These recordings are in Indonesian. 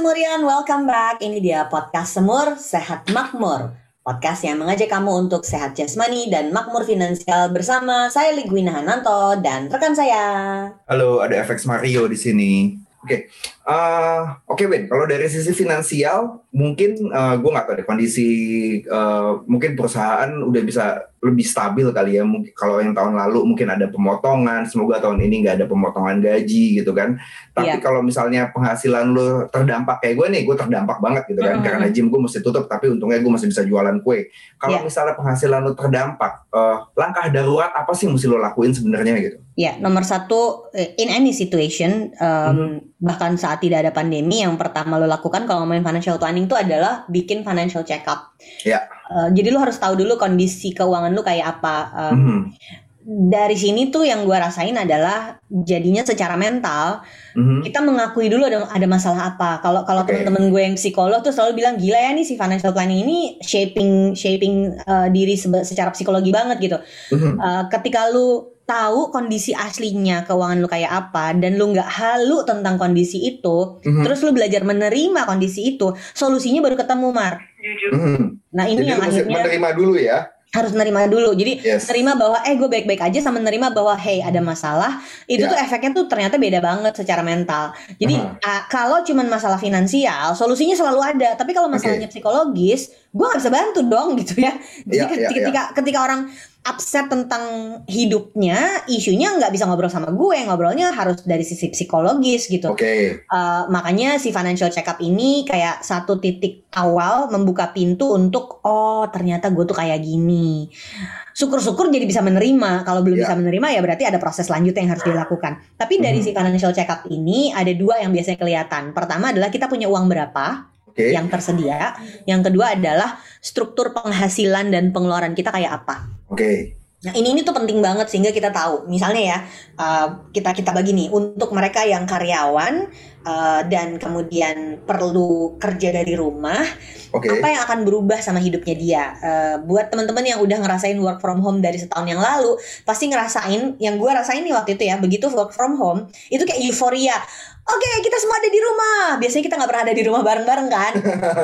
Semurian, welcome back. Ini dia podcast Semur Sehat Makmur. Podcast yang mengajak kamu untuk sehat jasmani dan makmur finansial bersama saya Ligwina Hananto dan rekan saya. Halo, ada FX Mario di sini. Oke, eh, oke Ben. Kalau dari sisi finansial, mungkin eh, gue nggak tahu deh kondisi eh, mungkin perusahaan udah bisa lebih stabil kali ya. Mungkin kalau yang tahun lalu mungkin ada pemotongan. Semoga tahun ini nggak ada pemotongan gaji gitu kan. Tapi Iya. kalau misalnya penghasilan lo terdampak kayak gue nih, gue terdampak banget gitu kan. Mhm. Karena gym gue mesti tutup, tapi untungnya gue masih bisa jualan kue. Kalau Iya. misalnya penghasilan lo terdampak, eh, langkah darurat apa sih yang mesti lo lakuin sebenarnya gitu? Ya, nomor satu, eh, in any situation, um, Mhm. bahkan saat tidak ada pandemi, yang pertama lo lakukan kalau ngomongin financial planning itu adalah bikin financial check up. Ya. Eh, jadi lo harus tahu dulu kondisi keuangan lo kayak apa. Um, Mhm. Dari sini tuh yang gue rasain adalah jadinya secara mental Mhm. kita mengakui dulu ada ada masalah apa. Kalau kalau Oke. teman-teman gue yang psikolog tuh selalu bilang gila ya nih si financial planning ini shaping shaping uh, diri sebe- secara psikologi banget gitu. Mhm. Uh, ketika lu tahu kondisi aslinya keuangan lu kayak apa dan lu nggak halu tentang kondisi itu, Mhm. terus lu belajar menerima kondisi itu, solusinya baru ketemu Mar. Mhm. Nah ini Jadi yang akhirnya menerima dulu ya. Harus menerima dulu. Jadi Yes. terima bahwa eh gue baik-baik aja sama menerima bahwa hey ada masalah itu Ya. tuh efeknya tuh ternyata beda banget secara mental jadi Aha. ah, kalau cuman masalah finansial solusinya selalu ada tapi kalau masalahnya psikologis gue nggak bisa bantu dong gitu ya jadi ya, ketika, ketika ketika orang upset tentang hidupnya isunya nggak bisa ngobrol sama gue ngobrolnya harus dari sisi psikologis gitu Oke. Uh, makanya si financial check up ini kayak satu titik awal membuka pintu untuk oh ternyata gue tuh kayak gini. Syukur-syukur jadi bisa menerima. Kalau belum Ya. bisa menerima ya berarti ada proses selanjutnya yang harus dilakukan. Tapi dari Mhm. si financial check up ini ada dua yang biasanya kelihatan. Pertama adalah kita punya uang berapa Oke. yang tersedia. Yang kedua adalah struktur penghasilan dan pengeluaran kita kayak apa. Oke. Nah ini ini tuh penting banget sehingga kita tahu. Misalnya ya uh, kita kita bagi nih untuk mereka yang karyawan uh, dan kemudian perlu kerja dari rumah, Oke. apa yang akan berubah sama hidupnya dia? Uh, buat teman-teman yang udah ngerasain work from home dari setahun yang lalu, pasti ngerasain yang gue rasain nih waktu itu ya. Begitu work from home itu kayak euforia. Oke kita semua ada di rumah. Biasanya kita nggak pernah ada di rumah bareng-bareng kan?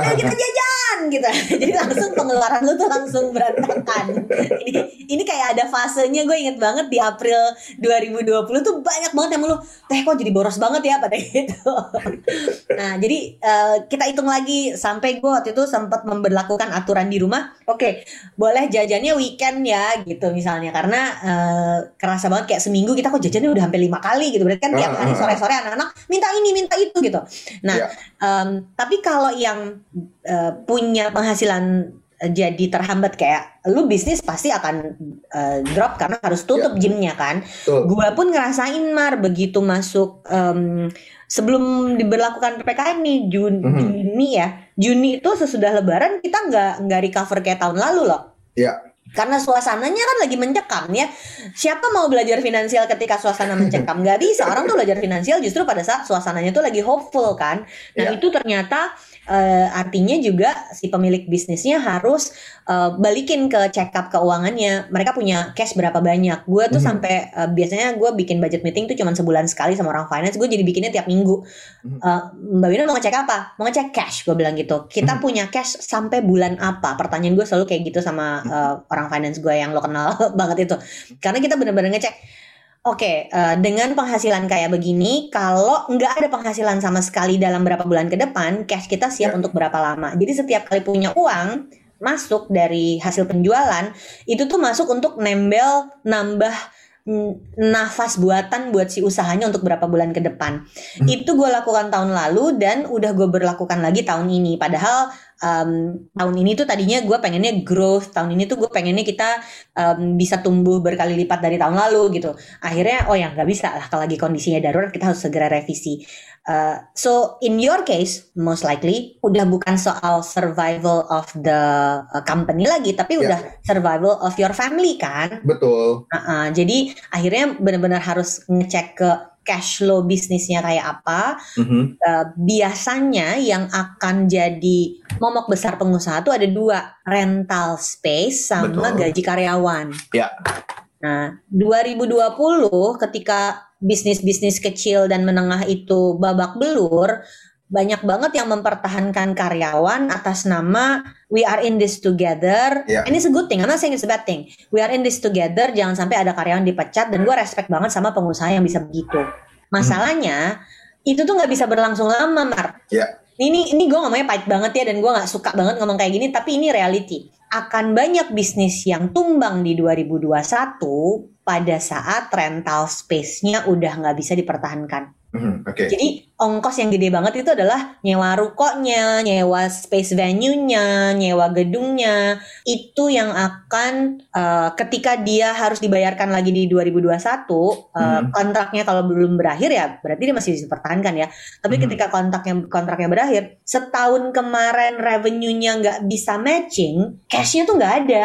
Ayo kita jajan gitu. Jadi langsung pengeluaran lu tuh langsung berantakan. Ini ini kayak ada fasenya gue inget banget di April 2020 tuh banyak banget yang lu teh kok jadi boros banget ya pada gitu. Nah jadi eh, kita hitung lagi sampai gue waktu itu sempat memberlakukan aturan di rumah. Oke boleh jajannya weekend ya gitu misalnya karena eh, kerasa banget kayak seminggu kita kok jajannya udah hampir lima kali gitu. Berarti kan tiap Ah, hari ah, ah. sore-sore anak-anak minta ini minta itu gitu. Nah Ya. Em, tapi kalau yang eh, punya penghasilan eh, jadi terhambat kayak lu bisnis pasti akan eh, drop karena harus tutup gymnya kan. Betul. Gua pun ngerasain mar begitu masuk em, sebelum diberlakukan ppkm nih Jun- Mhm. Juni ya. Juni itu sesudah Lebaran kita nggak nggak recover kayak tahun lalu loh. Ya. Karena suasananya kan lagi mencekam ya. Siapa mau belajar finansial ketika suasana mencekam? Gak bisa. Orang tuh belajar finansial justru pada saat suasananya tuh lagi hopeful kan. Nah Iya. itu ternyata eh, artinya juga si pemilik bisnisnya harus eh, balikin ke check up keuangannya. Mereka punya cash berapa banyak. Gue tuh Mhm. sampai eh, biasanya gue bikin budget meeting tuh cuma sebulan sekali sama orang finance. Gue jadi bikinnya tiap minggu. Eh, Mbak Wina mau ngecek apa? Mau ngecek cash. Gue bilang gitu. Kita Mhm. punya cash sampai bulan apa? Pertanyaan gue selalu kayak gitu sama eh, orang finance gue yang lo kenal banget itu. Karena kita bener-bener ngecek. Oke, eh, dengan penghasilan kayak begini, kalau nggak ada penghasilan sama sekali dalam berapa bulan ke depan, cash kita siap Ya. untuk berapa lama. Jadi setiap kali punya uang masuk dari hasil penjualan, itu tuh masuk untuk nembel nambah mm, nafas buatan buat si usahanya untuk berapa bulan ke depan. Hmm. Itu gue lakukan tahun lalu dan udah gue berlakukan lagi tahun ini. Padahal em, tahun ini tuh tadinya gue pengennya growth, tahun ini tuh gue pengennya kita em, bisa tumbuh berkali lipat dari tahun lalu gitu. Akhirnya oh ya nggak bisa lah kalau lagi kondisinya darurat kita harus segera revisi. Uh, so in your case most likely udah bukan soal survival of the uh, company lagi, tapi Ya. udah survival of your family kan. Betul. Uh-uh, jadi akhirnya benar-benar harus ngecek ke cash flow bisnisnya kayak apa. Mhm. Uh, biasanya yang akan jadi momok besar pengusaha tuh ada dua, rental space sama Betul. gaji karyawan. Ya. Nah, 2020 ketika bisnis-bisnis kecil dan menengah itu babak belur, banyak banget yang mempertahankan karyawan atas nama we are in this together. Ya. And it's a good thing. I'm not saying it's a bad thing. We are in this together. Jangan sampai ada karyawan dipecat. Dan gue respect banget sama pengusaha yang bisa begitu. Masalahnya itu tuh nggak bisa berlangsung lama, Mar. Ya. Ini ini gue ngomongnya pahit banget ya dan gue nggak suka banget ngomong kayak gini. Tapi ini reality. Akan banyak bisnis yang tumbang di 2021 pada saat rental space-nya udah nggak bisa dipertahankan. Mhm, Oke. Jadi ongkos yang gede banget itu adalah nyewa rukonya, nyewa space venue-nya, nyewa gedungnya. Itu yang akan eh, ketika dia harus dibayarkan lagi di 2021, eh, Hmm. kontraknya kalau belum berakhir ya berarti dia masih dipertahankan ya. Tapi Hmm. ketika kontraknya kontraknya berakhir, setahun kemarin revenue-nya nggak bisa matching, cash-nya tuh nggak ada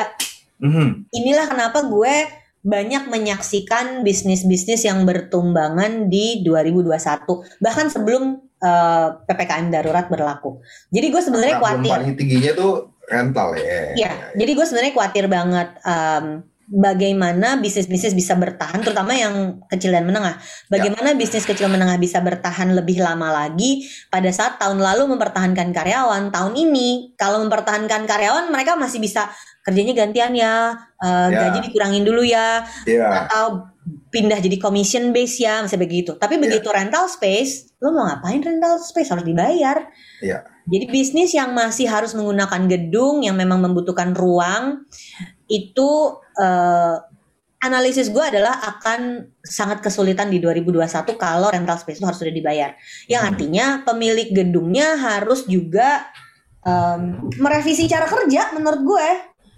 Mhm. inilah kenapa gue banyak menyaksikan bisnis-bisnis yang bertumbangan di 2021 bahkan sebelum eh, ppkm darurat berlaku. Jadi gue sebenarnya khawatir. paling tingginya tuh rental ya. Ya, jadi gue sebenarnya khawatir banget em, bagaimana bisnis-bisnis bisa bertahan, terutama yang kecil dan menengah. Bagaimana bisnis kecil menengah bisa bertahan lebih lama lagi pada saat tahun lalu mempertahankan karyawan, tahun ini kalau mempertahankan karyawan mereka masih bisa kerjanya gantian ya, eh, Ya. gaji dikurangin dulu ya, Iya. atau pindah jadi commission base ya, masih begitu. Tapi begitu rental space, lo mau ngapain rental space harus dibayar. Iya. Jadi bisnis yang masih harus menggunakan gedung yang memang membutuhkan ruang itu eh, analisis gue adalah akan sangat kesulitan di 2021 kalau rental space itu harus sudah dibayar. Yang Hmm. artinya pemilik gedungnya harus juga em, merevisi cara kerja menurut gue.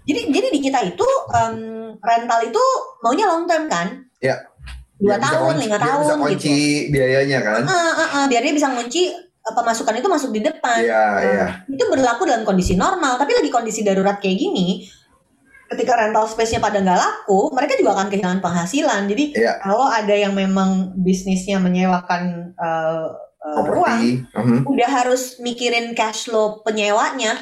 Jadi jadi di kita itu em, rental itu maunya long term kan? Iya. Dua Biar tahun, lima tahun bisa gitu. kunci biayanya kan. Ah, ah, ah, biar dia bisa ngunci pemasukan itu masuk di depan. Iya, Nah, iya. Itu berlaku dalam kondisi normal, tapi lagi kondisi darurat kayak gini, ketika rental space-nya pada nggak laku, mereka juga akan kehilangan penghasilan. Jadi Iya. kalau ada yang memang bisnisnya menyewakan eh, eh, ruang, Properti. Mhm. udah harus mikirin cash flow penyewanya,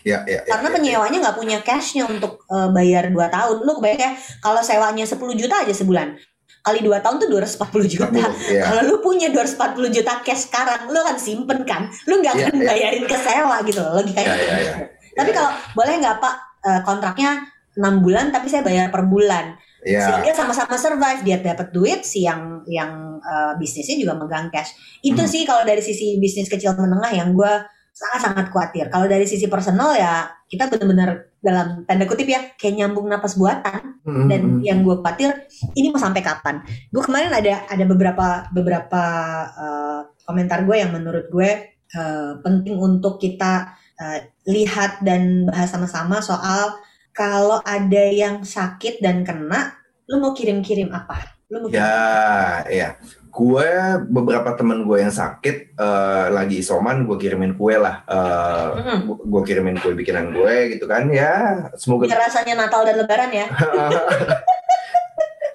Iya, iya. iya, karena iya. penyewanya nggak punya cashnya untuk eh, bayar 2 tahun. Lu kebayang ya, kalau sewanya 10 juta aja sebulan, kali 2 tahun tuh 240 juta. Iya. Kalau lu punya 240 juta cash sekarang, lu kan simpen kan? Lu nggak akan bayarin ke sewa gitu loh, logikanya. Tapi kalau boleh nggak Pak kontraknya 6 bulan tapi saya bayar per bulan. Iya. Sehingga sama-sama survive, dia dapat duit si yang yang eh, bisnisnya juga megang cash. Itu Hmm. sih kalau dari sisi bisnis kecil menengah yang gue sangat-sangat khawatir. Kalau dari sisi personal ya kita benar-benar dalam tanda kutip ya kayak nyambung napas buatan Mhm. dan yang gue khawatir ini mau sampai kapan gue kemarin ada ada beberapa beberapa uh, komentar gue yang menurut gue uh, penting untuk kita uh, lihat dan bahas sama-sama soal kalau ada yang sakit dan kena lu mau kirim-kirim apa lu mau kirim Ya, iya. Gue beberapa temen gue yang sakit eh, lagi isoman, gue kirimin kue lah. Mm-mm. gue kirimin kue bikinan gue gitu kan. Ya, semoga biar rasanya Natal dan Lebaran ya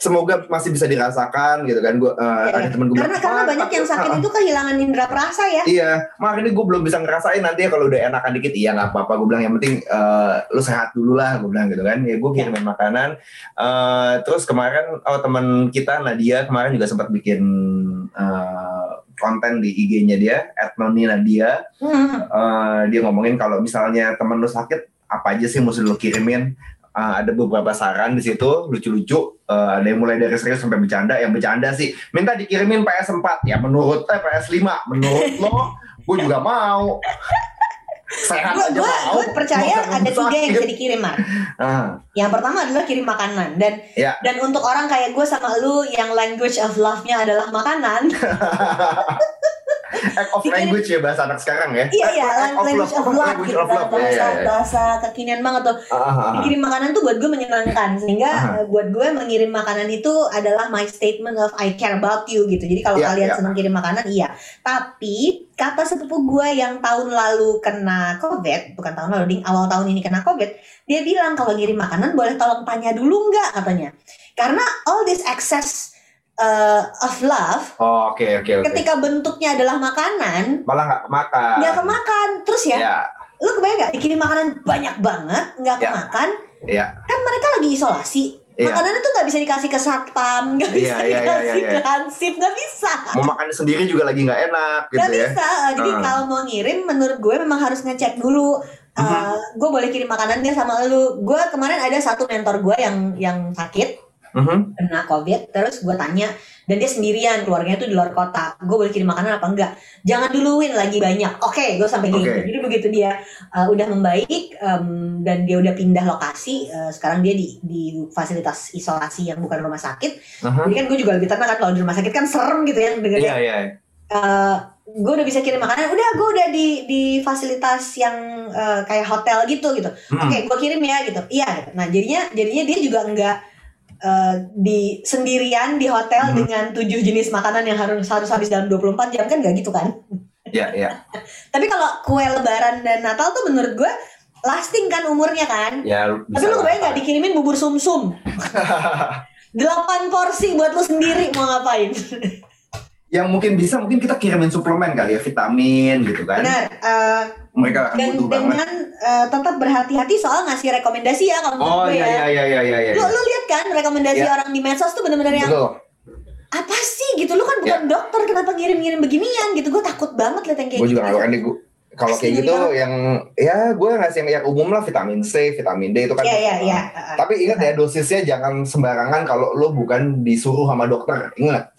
semoga masih bisa dirasakan gitu kan. Gue eh, Iya, ada temen gue karena bilang, karena "Wah, banyak yang sakit ah, itu kehilangan indera perasa ya Iya, makanya ini gue belum bisa ngerasain nanti ya kalau udah enakan dikit, iya nggak apa-apa. Gue bilang yang penting eh, lu sehat dulu lah, gue bilang gitu kan. Ya gue kirimin makanan. Eh, terus kemarin oh teman kita Nadia kemarin juga sempat bikin eh, konten di IG-nya dia, @noni Nadia. Hmm. Eh, dia ngomongin kalau misalnya temen lu sakit, apa aja sih mesti lu kirimin? Uh, ada beberapa saran di situ lucu-lucu. Uh, ada yang mulai dari serius sampai bercanda. Yang bercanda sih minta dikirimin PS4 ya menurut eh PS5 menurut lo gue juga mau. Sehat gue aja gue mau. gue percaya Mau ada tiga yang bisa dikirim Mar. Ah, Yang pertama adalah kirim makanan dan ya. dan untuk orang kayak gue sama lu yang language of love-nya adalah makanan. Act of Dikirim- language ya bahasa anak sekarang ya. iya iya, Act of language of love. Language gitu. of love. Bahasa, ya, ya. bahasa kekinian banget tuh. Ah, ah, ah. Dikirim makanan tuh buat gue menyenangkan sehingga Aha. eh, buat gue mengirim makanan itu adalah my statement of I care about you gitu. Jadi kalau Iya, kalian iya. senang kirim makanan iya. Tapi kata sepupu gue yang tahun lalu kena covid, bukan tahun lalu, ding awal tahun ini kena covid, dia bilang kalau ngirim makanan boleh tolong tanya dulu nggak katanya. Karena all this excess uh, of love Oh, Oke oke oke. ketika bentuknya adalah makanan Malah nggak kemakan. nggak kemakan terus ya, Ya, lu kebayang nggak dikirim makanan banyak banget nggak Ya. kemakan ya. kan mereka lagi isolasi Iya. makanannya tuh nggak bisa dikasih ke satpam nggak Iya, bisa iya, iya, dikasih iya, ke iya. hansip nggak bisa Mau makan sendiri juga lagi nggak enak gitu nggak ya. bisa jadi Ah. kalau mau ngirim menurut gue memang harus ngecek dulu. Uh, gue boleh kirim makanannya sama lu gue kemarin ada satu mentor gue yang yang sakit Mhm. kena covid terus gue tanya dan dia sendirian keluarganya tuh di luar kota gue boleh kirim makanan apa enggak jangan duluin lagi banyak oke gue sampai gitu Oke. jadi begitu dia uh, udah membaik em, dan dia udah pindah lokasi uh, sekarang dia di di fasilitas isolasi yang bukan rumah sakit Aha. jadi kan gue juga lebih tenang kan kalau di rumah sakit kan serem gitu ya dengernya Iya iya. Eh, gue udah bisa kirim makanan udah gue udah di di fasilitas yang eh, kayak hotel gitu gitu Hmm. oke gue kirim ya gitu iya gitu. nah jadinya jadinya dia juga enggak eh, di sendirian di hotel Hmm. dengan tujuh jenis makanan yang harus harus habis dalam 24 jam kan nggak gitu kan Iya iya. tapi kalau kue lebaran dan natal tuh menurut gue lasting kan umurnya kan Ya tapi lu kebayang nggak dikirimin bubur sum sum delapan porsi buat lu sendiri mau ngapain Yang mungkin bisa mungkin kita kirimin suplemen kali ya vitamin gitu kan. benar eh, Mereka akan dan butuh banget. dengan eh, tetap berhati-hati soal ngasih rekomendasi ya kalau Oh gue iya ya. iya iya iya iya. Lu lu lihat kan rekomendasi Iya. orang di medsos tuh bener-bener yang Betul. apa sih gitu lu kan bukan dokter kenapa ngirim-ngirim beginian gitu gue takut banget liat yang kayak Gue gitu. juga nggak kan gue kalau kayak gitu banget. yang ya gue ngasih yang, yang umum lah vitamin C, vitamin D itu kan. Iya iya iya. Tapi ingat ya dosisnya jangan sembarangan kalau lo bukan disuruh sama dokter. Ingat.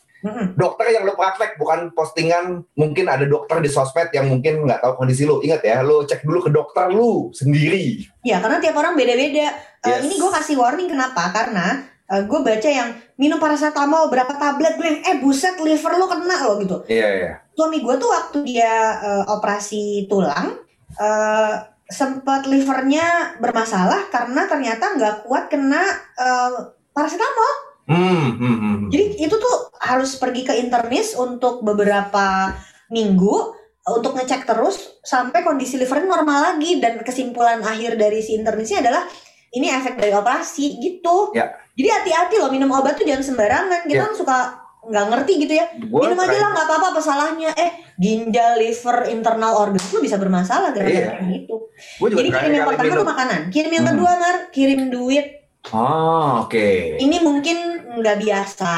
Dokter yang lo praktek bukan postingan mungkin ada dokter di sosmed yang mungkin nggak tahu kondisi lo. Ingat ya, lo cek dulu ke dokter lo sendiri. Ya karena tiap orang beda-beda. Eh, Yes. ini gue kasih warning kenapa? Karena gue baca yang minum paracetamol berapa tablet gue yang eh buset liver lo kena lo gitu. Iya iya. suami gue tuh waktu dia eh, operasi tulang eh sempat livernya bermasalah karena ternyata nggak kuat kena eh, paracetamol. Hmm, hmm, hmm, hmm. Jadi itu tuh harus pergi ke internis untuk beberapa minggu untuk ngecek terus sampai kondisi livernya normal lagi dan kesimpulan akhir dari si internisnya adalah ini efek dari operasi gitu. Ya. Jadi hati-hati loh minum obat tuh jangan sembarangan. Kita Ya. kan suka nggak ngerti gitu ya Gua minum aja lah nggak apa-apa apa salahnya eh ginjal liver internal organ lu bisa bermasalah gara-gara gitu Gua juga jadi kirim yang pertama tuh makanan kirim yang Hmm. kedua mar kirim duit Oh, oke. ini mungkin nggak biasa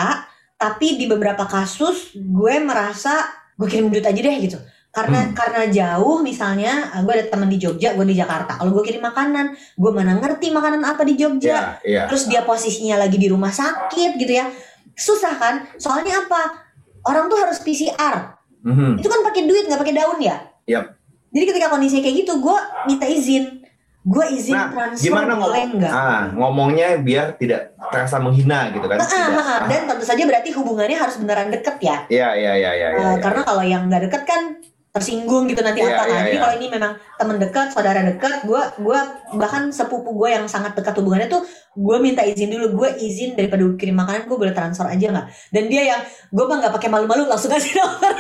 tapi di beberapa kasus gue merasa gue kirim duit aja deh gitu karena Hmm. karena jauh misalnya gue ada teman di Jogja gue di Jakarta kalau gue kirim makanan gue mana ngerti makanan apa di Jogja Iya, iya. terus dia posisinya lagi di rumah sakit gitu ya susah kan soalnya apa orang tuh harus PCR Mhm. itu kan pakai duit nggak pakai daun ya Yap. jadi ketika kondisi kayak gitu gue minta izin gue izin Nah, transfer gimana boleh ngomong? nggak Ah, ngomongnya biar tidak terasa menghina gitu kan? Ah, Tidak. ah, dan tentu saja berarti hubungannya harus beneran deket ya Iya, iya, iya, iya. Eh, iya, iya. karena kalau yang nggak deket kan tersinggung gitu nanti Iya, apa kan iya, jadi iya. kalau ini memang teman dekat saudara dekat gue gua bahkan sepupu gue yang sangat dekat hubungannya tuh gue minta izin dulu gue izin daripada gue kirim makanan gue boleh transfer aja nggak dan dia yang gue mah nggak pakai malu-malu langsung kasih nomor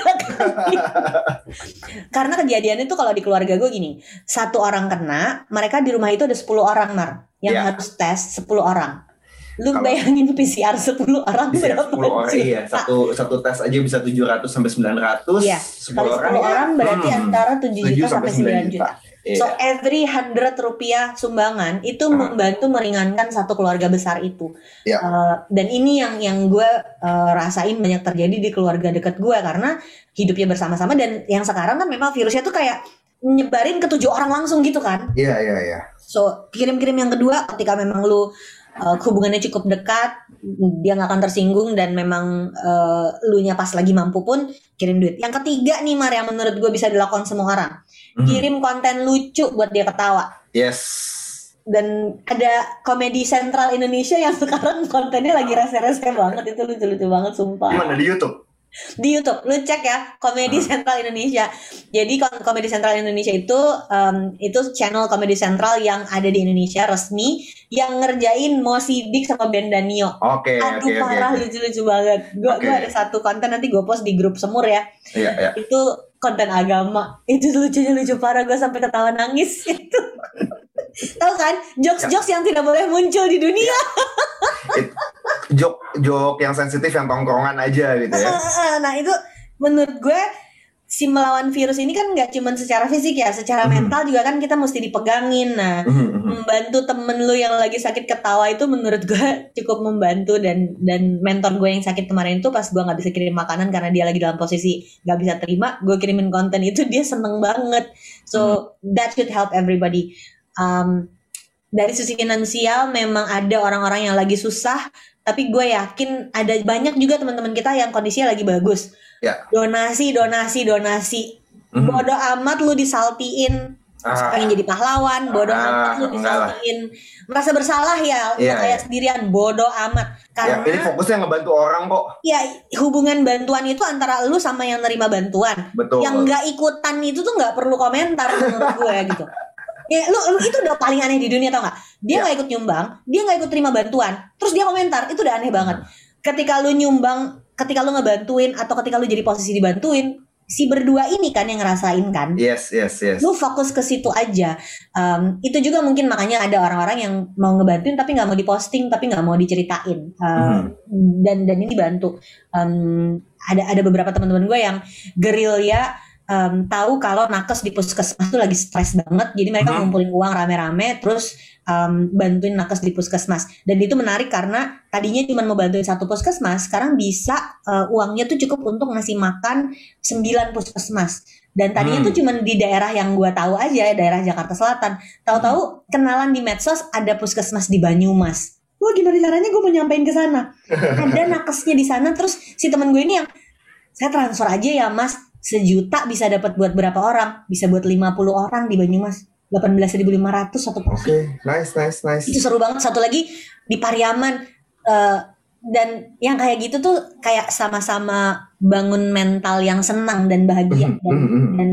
karena kejadiannya tuh kalau di keluarga gue gini satu orang kena mereka di rumah itu ada 10 orang mar yang Iya. harus tes 10 orang lu Kalau- bayangin PCR 10 orang berapa 10 orang juta? iya satu satu tes aja bisa 700 sampai 900 Iya, 10 Kali 10 orang, ya. berarti Hmm. antara 7 juta 7 sampai 9 juta. Iya. So every 100 rupiah sumbangan itu Hmm. membantu meringankan satu keluarga besar itu. Iya. Uh, dan ini yang yang gue uh, rasain banyak terjadi di keluarga dekat gue karena hidupnya bersama-sama dan yang sekarang kan memang virusnya tuh kayak nyebarin ke tujuh orang langsung gitu kan. Iya iya iya. So kirim-kirim yang kedua ketika memang lu uh, hubungannya cukup dekat, dia nggak akan tersinggung dan memang uh, lu nya pas lagi mampu pun kirim duit. Yang ketiga nih Mar yang menurut gue bisa dilakukan semua orang, Mhm. kirim konten lucu buat dia ketawa. Yes. Dan ada komedi sentral Indonesia yang sekarang kontennya lagi rese-rese banget itu lucu-lucu banget sumpah Gimana di YouTube? Di YouTube lu cek ya komedi sentral Indonesia jadi komedi sentral Indonesia itu em, itu channel komedi sentral yang ada di Indonesia resmi yang ngerjain Mo Sidik sama Ben Danio Oke aduh oke oke. parah oke. lucu-lucu banget gua Oke. gua ada satu konten nanti gue post di grup semur ya Iya iya. itu konten agama itu lucunya lucu parah gue sampai ketawa nangis itu tahu kan jokes-jokes yang tidak boleh muncul di dunia Jok jok yang sensitif yang tongkrongan aja gitu ya. nah itu menurut gue si melawan virus ini kan nggak cuman secara fisik ya, secara Mhm. mental juga kan kita mesti dipegangin. Nah, Mhm, mhm. membantu temen lu yang lagi sakit ketawa itu menurut gue cukup membantu dan dan mentor gue yang sakit kemarin itu pas gue nggak bisa kirim makanan karena dia lagi dalam posisi nggak bisa terima, gue kirimin konten itu dia seneng banget. So that should help everybody. Um, dari sisi finansial memang ada orang-orang yang lagi susah, tapi gue yakin ada banyak juga teman-teman kita yang kondisinya lagi bagus. Ya. Donasi, donasi, donasi. Mhm. Bodoh amat lu disaltiin Ah, pengen jadi pahlawan, bodoh Ah, amat lu enggak lah. disaltiin. Merasa bersalah ya, Iya, kayak iya. sendirian, bodoh amat. ya, Karena ini fokusnya ngebantu orang kok. ya hubungan bantuan itu antara lu sama yang nerima bantuan. Betul. Yang nggak ikutan itu tuh nggak perlu komentar menurut gue gitu. Ya, lu, lu itu udah paling aneh di dunia tau nggak? Dia Ya. nggak ikut nyumbang, dia nggak ikut terima bantuan, terus dia komentar, itu udah aneh banget. Ketika lu nyumbang, ketika lu ngebantuin atau ketika lu jadi posisi dibantuin, si berdua ini kan yang ngerasain kan Yes yes yes. lu fokus ke situ aja Um, itu juga mungkin makanya ada orang-orang yang mau ngebantuin tapi nggak mau diposting tapi nggak mau diceritain Um, dan dan ini bantu Um, ada ada beberapa teman-teman gue yang gerilya um, tahu kalau nakes di puskesmas tuh lagi stres banget. Jadi mereka Hmm. ngumpulin uang rame-rame terus um, bantuin nakes di puskesmas. Dan itu menarik karena tadinya cuma mau bantuin satu puskesmas sekarang bisa uh, uangnya tuh cukup untuk ngasih makan 9 puskesmas. Dan tadinya Hmm. tuh cuma di daerah yang gua tahu aja daerah Jakarta Selatan. Tahu-tahu kenalan di medsos ada puskesmas di Banyumas. Wah gimana caranya gue mau nyampein ke sana. Ada nakesnya di sana terus si temen gue ini yang saya transfer aja ya mas sejuta bisa dapat buat berapa orang? Bisa buat 50 orang di Banyumas. 18.500 satu Oke, porsi nice nice nice. itu seru banget. Satu lagi di Pariaman eh, dan yang kayak gitu tuh kayak sama-sama bangun mental yang senang dan bahagia. Mhm, dan, mhm, mhm. dan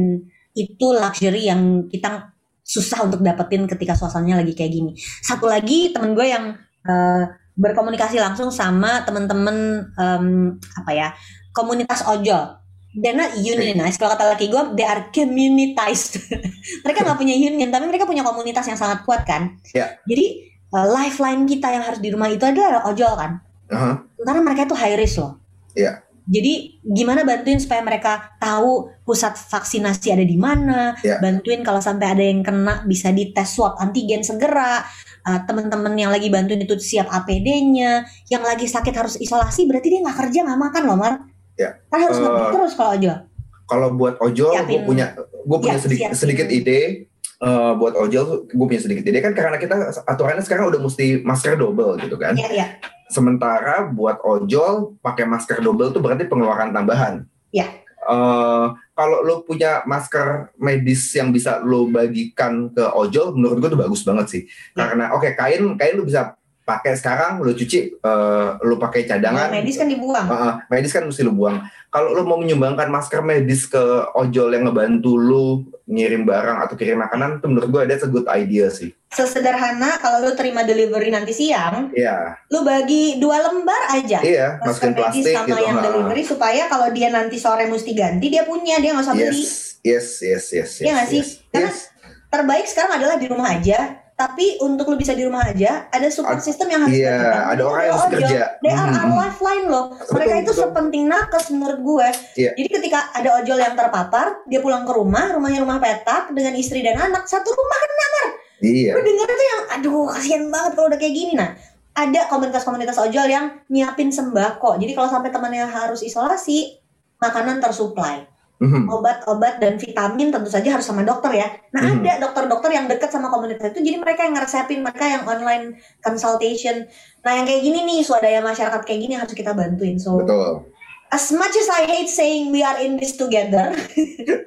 itu luxury yang kita susah untuk dapetin ketika suasananya lagi kayak gini. Satu lagi temen gue yang eh, berkomunikasi langsung sama temen-temen em, apa ya komunitas ojol they're not unionized. Kalau kata laki gue they are communitized. Mereka nggak punya union tapi mereka punya komunitas yang sangat kuat kan? Ya. jadi eh, lifeline kita yang harus di rumah itu adalah ojol kan? Aha, karena mereka itu high risk loh. Iya. jadi gimana bantuin supaya mereka tahu pusat vaksinasi ada di mana? Iya. bantuin kalau sampai ada yang kena bisa dites swab antigen segera. Uh, teman-teman yang lagi bantuin itu siap APD-nya yang lagi sakit harus isolasi berarti dia nggak kerja nggak makan loh Mar Iya. kan harus ngebut terus kalau ojol Kalau buat ojol, gue punya gue punya Ya, sedikit siapin. sedikit ide. eh, buat ojol, gue punya sedikit ide kan karena kita aturannya sekarang udah mesti masker double gitu kan. Iya, iya. Sementara buat ojol pakai masker double tuh berarti pengeluaran tambahan. Iya. Eh, kalau lo punya masker medis yang bisa lo bagikan ke ojol, menurut gue tuh bagus banget sih. Iya. Karena oke kain kain lo bisa pakai sekarang, lo cuci, eh, lo pakai cadangan. Kalau medis kan dibuang Heeh, medis kan mesti lu buang. Kalau lu mau menyumbangkan masker medis ke ojol yang ngebantu lu ngirim barang atau kirim makanan, itu menurut gue that's a good idea sih. sesederhana kalau lu terima delivery nanti siang Iya, lu bagi dua lembar aja iya, masker medis plastik sama gitu. yang ha. delivery supaya kalau dia nanti sore mesti ganti dia punya dia nggak usah beli Yes, yes, yes, yes, yes. Iya nggak sih? yes, Karena yes. terbaik sekarang adalah di rumah aja tapi untuk lu bisa di rumah aja ada support system yang harus Iya, dilakukan. ada orang yang harus ojol. kerja. they are Mhm. our lifeline loh mereka Betul, itu betul. sepenting nakes menurut gue Iya. jadi ketika ada ojol yang terpapar dia pulang ke rumah rumahnya rumah petak dengan istri dan anak satu rumah kan Iya, gue denger tuh yang aduh kasihan banget kalau udah kayak gini nah ada komunitas-komunitas ojol yang nyiapin sembako jadi kalau sampai temannya harus isolasi makanan tersuplai Mhm. obat-obat dan vitamin tentu saja harus sama dokter ya. Nah Mhm. ada dokter-dokter yang dekat sama komunitas itu, jadi mereka yang ngeresepin, mereka yang online consultation. Nah yang kayak gini nih swadaya masyarakat kayak gini harus kita bantuin. So Betul. as much as I hate saying we are in this together,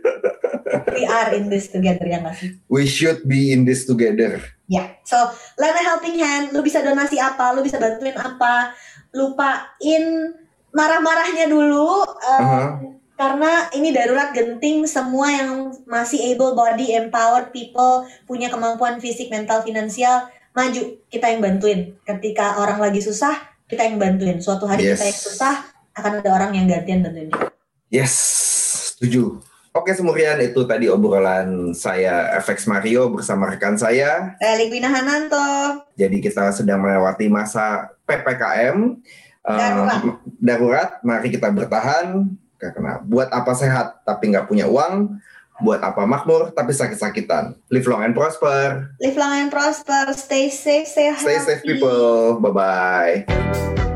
we are in this together ya nggak sih? We should be in this together. Ya, so lend a helping hand. Lu bisa donasi apa? Lu bisa bantuin apa? Lupain marah-marahnya dulu. eh, Aha. Karena ini darurat genting. Semua yang masih able body, empowered people, punya kemampuan fisik, mental, finansial, maju. Kita yang bantuin. Ketika orang lagi susah, kita yang bantuin. Suatu hari Yes. kita yang susah, akan ada orang yang gantian bantuin. Yes, setuju. Oke Semurian, itu tadi obrolan saya FX Mario bersama rekan saya. Ligwina Hananto. Jadi kita sedang melewati masa PPKM. Darurat. darurat, mari kita bertahan. Karena buat apa sehat tapi nggak punya uang, buat apa makmur tapi sakit-sakitan. Live long and prosper. Live long and prosper. Stay safe, stay healthy. Stay safe people. Bye-bye.